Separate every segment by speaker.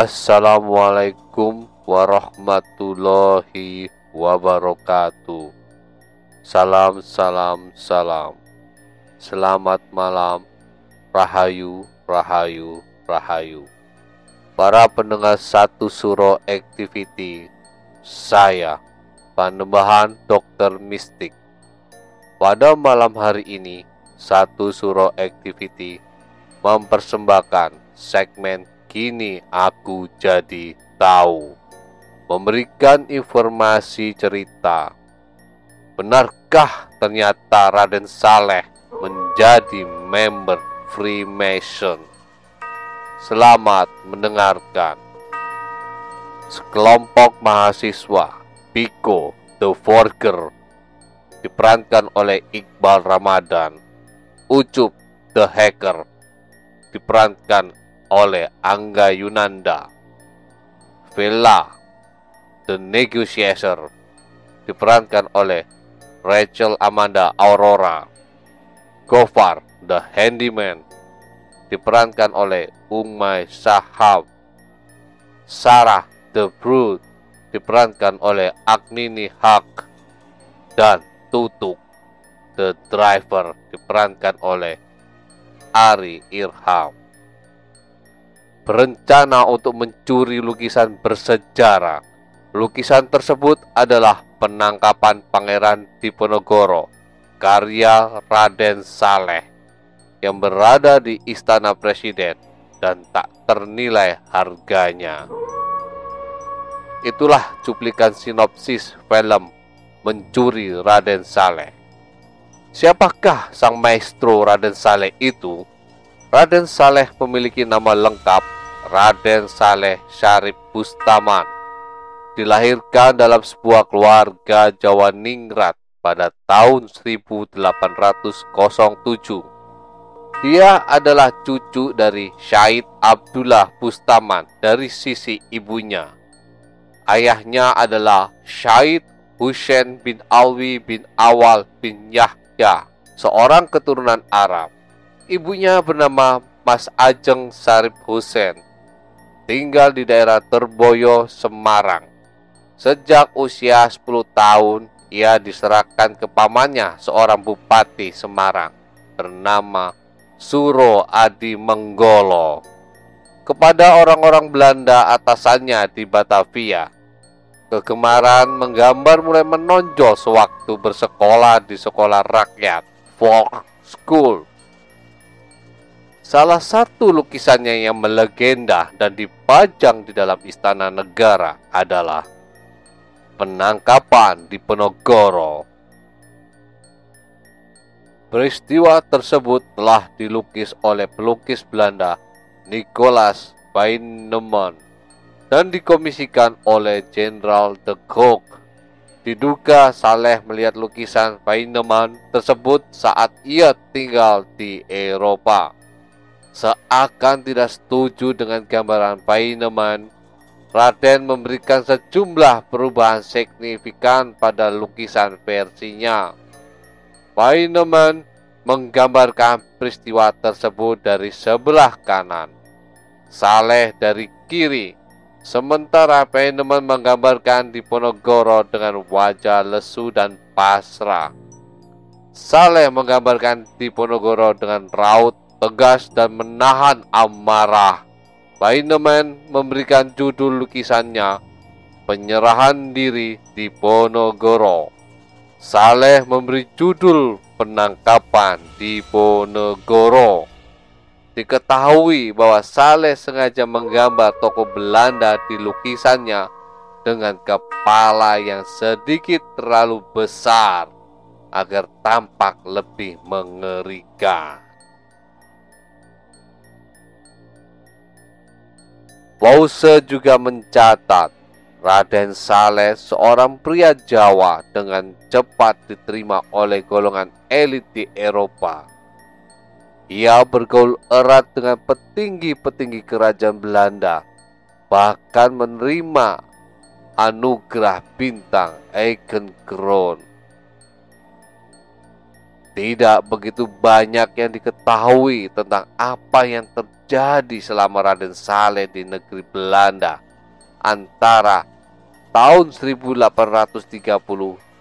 Speaker 1: Assalamualaikum warahmatullahi wabarakatuh. Salam, salam, salam. Selamat malam, rahayu, rahayu, rahayu. Para pendengar satu suro activity, saya, Panembahan Dokter Mistik. Pada malam hari ini, satu suro activity mempersembahkan segmen Kini Aku Jadi Tahu. Memberikan informasi cerita. Benarkah ternyata Raden Saleh menjadi member Freemason? Selamat mendengarkan. Sekelompok mahasiswa Piko The Forger diperankan oleh Iqbal Ramadan Ucup The Hacker diperankan oleh Angga Yunanda. Villa The Negotiator diperankan oleh Rachel Amanda Aurora. Gofar The Handyman diperankan oleh Umay Sahab. Sarah The Brute diperankan oleh Agnini Haq dan Tutuk The Driver diperankan oleh Ari Irham berencana untuk mencuri lukisan bersejarah. Lukisan tersebut adalah penangkapan Pangeran Diponegoro, karya Raden Saleh, yang berada di Istana Presiden dan tak ternilai harganya. Itulah cuplikan sinopsis film Mencuri Raden Saleh. Siapakah sang maestro Raden Saleh itu? Raden Saleh memiliki nama lengkap Raden Saleh Syarif Bustaman. Dilahirkan dalam sebuah keluarga Jawa Ningrat pada tahun 1807. Dia adalah cucu dari Syahid Abdullah Bustaman dari sisi ibunya. Ayahnya adalah Syahid Hussein bin Alwi bin Awal bin Yahya, seorang keturunan Arab. Ibunya bernama Mas Ajeng Sarip Hussein, tinggal di daerah Terboyo, Semarang. Sejak usia 10 tahun, ia diserahkan ke pamannya seorang bupati Semarang bernama Suro Adi Menggolo. Kepada orang-orang Belanda atasannya di Batavia, kegemaran menggambar mulai menonjol sewaktu bersekolah di sekolah rakyat, folk school. Salah satu lukisannya yang melegenda dan dipajang di dalam istana negara adalah penangkapan di Penogoro. Peristiwa tersebut telah dilukis oleh pelukis Belanda Nicholas Paineman dan dikomisikan oleh Jenderal de Kock. Diduga Saleh melihat lukisan Paineman tersebut saat ia tinggal di Eropa. Seakan tidak setuju dengan gambaran Paineman, Raden memberikan sejumlah perubahan signifikan pada lukisan versinya. Paineman menggambarkan peristiwa tersebut dari sebelah kanan, Saleh dari kiri, sementara Paineman menggambarkan Diponegoro dengan wajah lesu dan pasrah. Saleh menggambarkan Diponegoro dengan raut tegas dan menahan amarah. Paineman memberikan judul lukisannya Penyerahan Diri di Ponorogo. Saleh memberi judul Penangkapan di Ponorogo. Diketahui bahwa Saleh sengaja menggambar tokoh Belanda di lukisannya dengan kepala yang sedikit terlalu besar agar tampak lebih mengerikan. Pause juga mencatat Raden Saleh seorang pria Jawa dengan cepat diterima oleh golongan elit di Eropa. Ia bergaul erat dengan petinggi-petinggi kerajaan Belanda, bahkan menerima anugerah bintang Eigen Crown. Tidak begitu banyak yang diketahui tentang apa yang terjadi terjadi selama Raden Saleh di negeri Belanda antara tahun 1830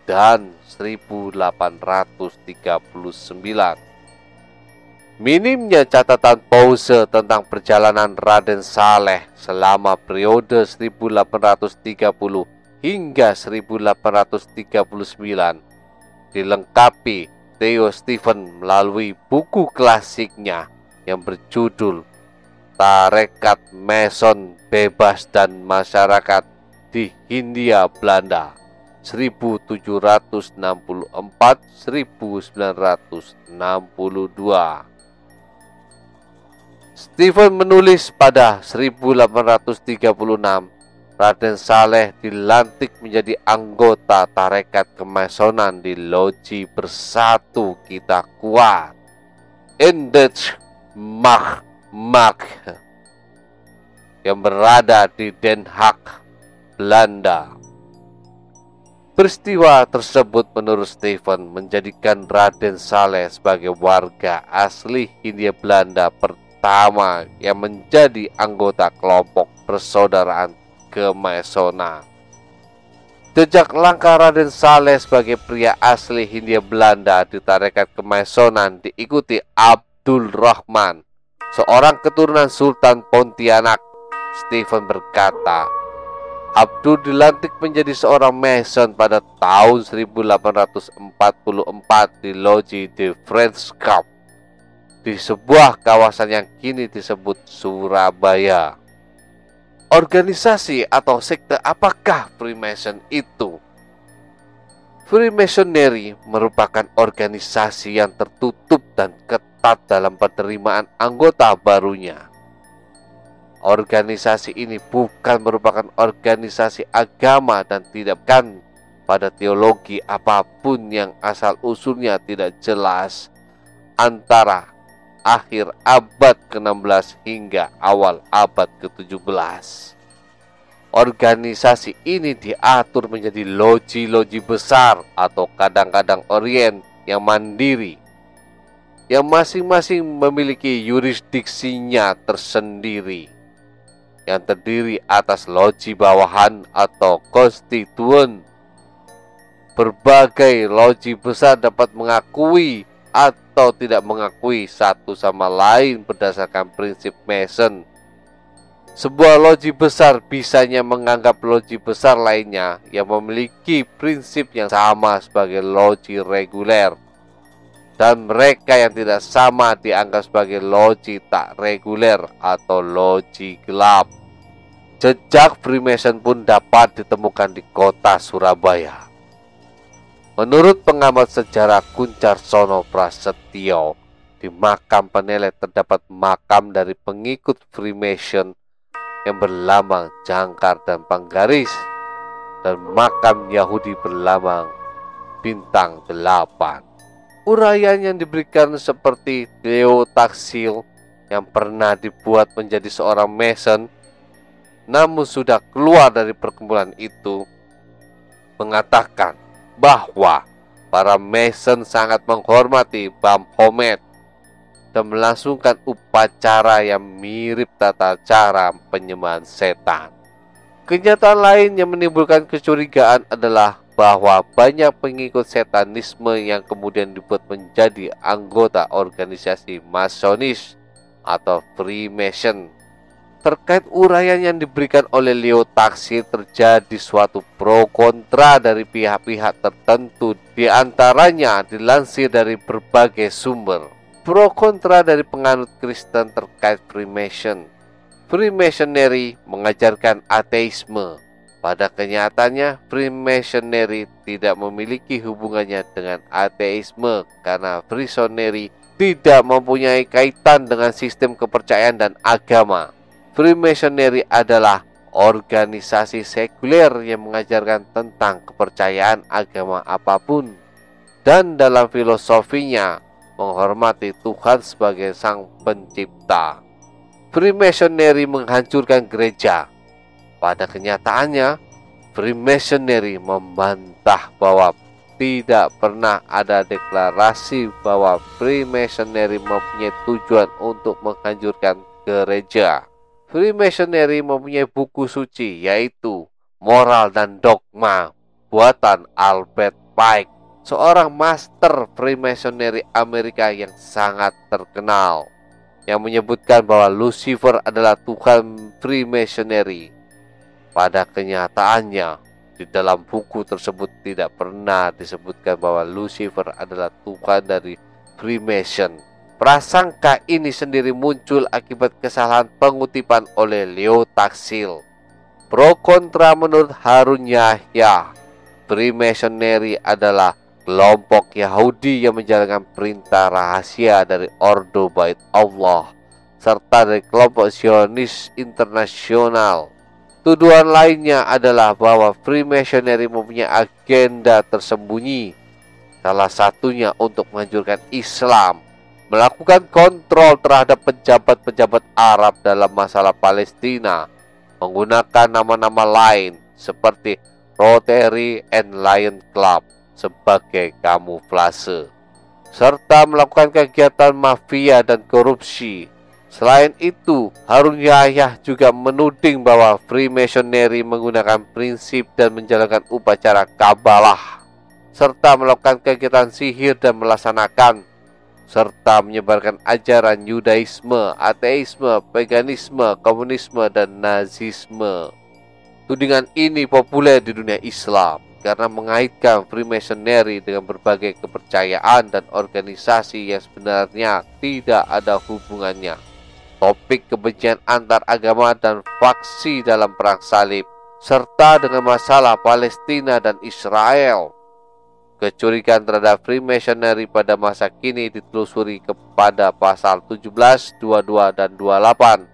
Speaker 1: dan 1839. Minimnya catatan pause tentang perjalanan Raden Saleh selama periode 1830 hingga 1839 dilengkapi Theo Stephen melalui buku klasiknya yang berjudul tarekat Mason bebas dan masyarakat di Hindia Belanda 1764-1962. Stephen menulis pada 1836 Raden Saleh dilantik menjadi anggota tarekat kemasonan di Loji Bersatu Kita Kuat. Indech Mach Mark yang berada di Den Haag, Belanda. Peristiwa tersebut menurut Stephen menjadikan Raden Saleh sebagai warga asli Hindia Belanda pertama yang menjadi anggota kelompok persaudaraan Kemaisona. Jejak langkah Raden Saleh sebagai pria asli Hindia Belanda di tarekat Kemaisonan diikuti Abdul Rahman seorang keturunan Sultan Pontianak. Stephen berkata, Abdul dilantik menjadi seorang Mason pada tahun 1844 di Loji de Cup di sebuah kawasan yang kini disebut Surabaya. Organisasi atau sekte apakah Freemason itu? Freemasonry merupakan organisasi yang tertutup dan ketat ketat dalam penerimaan anggota barunya. Organisasi ini bukan merupakan organisasi agama dan tidak kan pada teologi apa pun yang asal usulnya tidak jelas antara akhir abad ke-16 hingga awal abad ke-17. Organisasi ini diatur menjadi loji-loji besar atau kadang-kadang orient yang mandiri yang masing-masing memiliki yurisdiksinya tersendiri yang terdiri atas loji bawahan atau konstituen. Berbagai loji besar dapat mengakui atau tidak mengakui satu sama lain berdasarkan prinsip Mason. Sebuah loji besar bisanya menganggap loji besar lainnya yang memiliki prinsip yang sama sebagai loji reguler dan mereka yang tidak sama dianggap sebagai loji tak reguler atau loji gelap. Jejak Freemason pun dapat ditemukan di kota Surabaya. Menurut pengamat sejarah Kuncar Sono Prasetyo, di makam Penelet terdapat makam dari pengikut Freemason yang berlambang jangkar dan panggaris dan makam Yahudi berlambang bintang delapan. Uraian yang diberikan seperti Taksil yang pernah dibuat menjadi seorang Mason namun sudah keluar dari perkumpulan itu mengatakan bahwa para Mason sangat menghormati Baphomet dan melangsungkan upacara yang mirip tata cara penyembahan setan. Kenyataan lain yang menimbulkan kecurigaan adalah bahwa banyak pengikut setanisme yang kemudian dibuat menjadi anggota organisasi Masonis atau Freemason. Terkait uraian yang diberikan oleh Leo Taksi terjadi suatu pro kontra dari pihak-pihak tertentu di antaranya dilansir dari berbagai sumber. Pro kontra dari penganut Kristen terkait Freemason Freemasonry mengajarkan ateisme. Pada kenyataannya, Freemasonry tidak memiliki hubungannya dengan ateisme karena Freemasonry tidak mempunyai kaitan dengan sistem kepercayaan dan agama. Freemasonry adalah organisasi sekuler yang mengajarkan tentang kepercayaan agama apa pun dan dalam filosofinya menghormati Tuhan sebagai sang pencipta. Freemasonry menghancurkan gereja. Pada kenyataannya, Freemasonry membantah bahwa tidak pernah ada deklarasi bahwa Freemasonry mempunyai tujuan untuk menghancurkan gereja. Freemasonry mempunyai buku suci yaitu Moral dan Dogma buatan Albert Pike, seorang master Freemasonry Amerika yang sangat terkenal yang menyebutkan bahwa Lucifer adalah Tuhan Freemasonry. Pada kenyataannya, di dalam buku tersebut tidak pernah disebutkan bahwa Lucifer adalah Tuhan dari Freemason. Prasangka ini sendiri muncul akibat kesalahan pengutipan oleh Leo Taksil. Pro kontra menurut Harun Yahya, Freemasonry adalah kelompok Yahudi yang menjalankan perintah rahasia dari Ordo Bait Allah serta dari kelompok Zionis internasional. Tuduhan lainnya adalah bahwa Freemasonry mempunyai agenda tersembunyi, salah satunya untuk menghancurkan Islam, melakukan kontrol terhadap pejabat-pejabat Arab dalam masalah Palestina, menggunakan nama-nama lain seperti Rotary and Lion Club sebagai kamuflase, serta melakukan kegiatan mafia dan korupsi. Selain itu, Harun Yahya juga menuding bahwa Freemasonry menggunakan prinsip dan menjalankan upacara Kabalah, serta melakukan kegiatan sihir dan melaksanakan serta menyebarkan ajaran Yudaisme, ateisme, paganisme, komunisme, dan nazisme. Tudingan ini populer di dunia Islam karena mengaitkan Freemasonry dengan berbagai kepercayaan dan organisasi yang sebenarnya tidak ada hubungannya. Topik kebencian antar agama dan faksi dalam perang salib serta dengan masalah Palestina dan Israel. Kecurigaan terhadap Freemasonry pada masa kini ditelusuri kepada pasal 17, 22, dan 28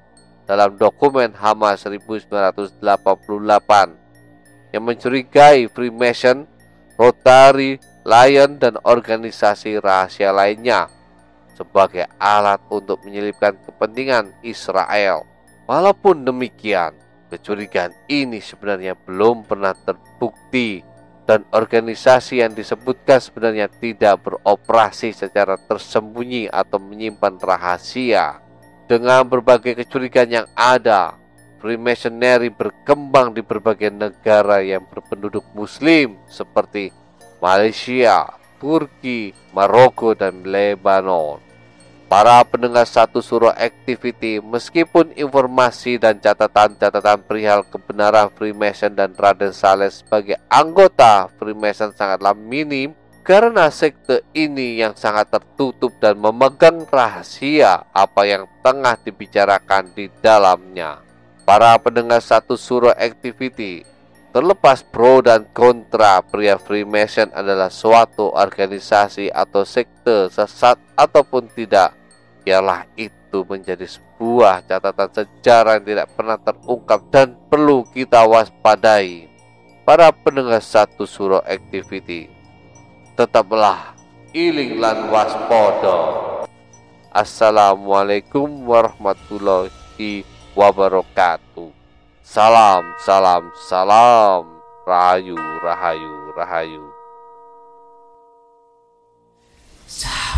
Speaker 1: dalam dokumen Hamas 1988 yang mencurigai Freemason, Rotary, Lion, dan organisasi rahasia lainnya sebagai alat untuk menyelipkan kepentingan Israel. Walaupun demikian, kecurigaan ini sebenarnya belum pernah terbukti dan organisasi yang disebutkan sebenarnya tidak beroperasi secara tersembunyi atau menyimpan rahasia. Dengan berbagai kecurigaan yang ada, Freemasonry berkembang di berbagai negara yang berpenduduk muslim seperti Malaysia, Turki, Maroko, dan Lebanon. Para pendengar satu surah activity, meskipun informasi dan catatan-catatan perihal kebenaran Freemason dan Raden Saleh sebagai anggota Freemason sangatlah minim, karena sekte ini yang sangat tertutup dan memegang rahasia apa yang tengah dibicarakan di dalamnya para pendengar satu surah activity Terlepas pro dan kontra, pria Freemason adalah suatu organisasi atau sekte sesat ataupun tidak. Biarlah itu menjadi sebuah catatan sejarah yang tidak pernah terungkap dan perlu kita waspadai. Para pendengar satu surah activity, tetaplah iling lan waspada. Assalamualaikum warahmatullahi wabarakatuh. Salam, salam, salam. Rahayu, rahayu, rahayu.
Speaker 2: Sa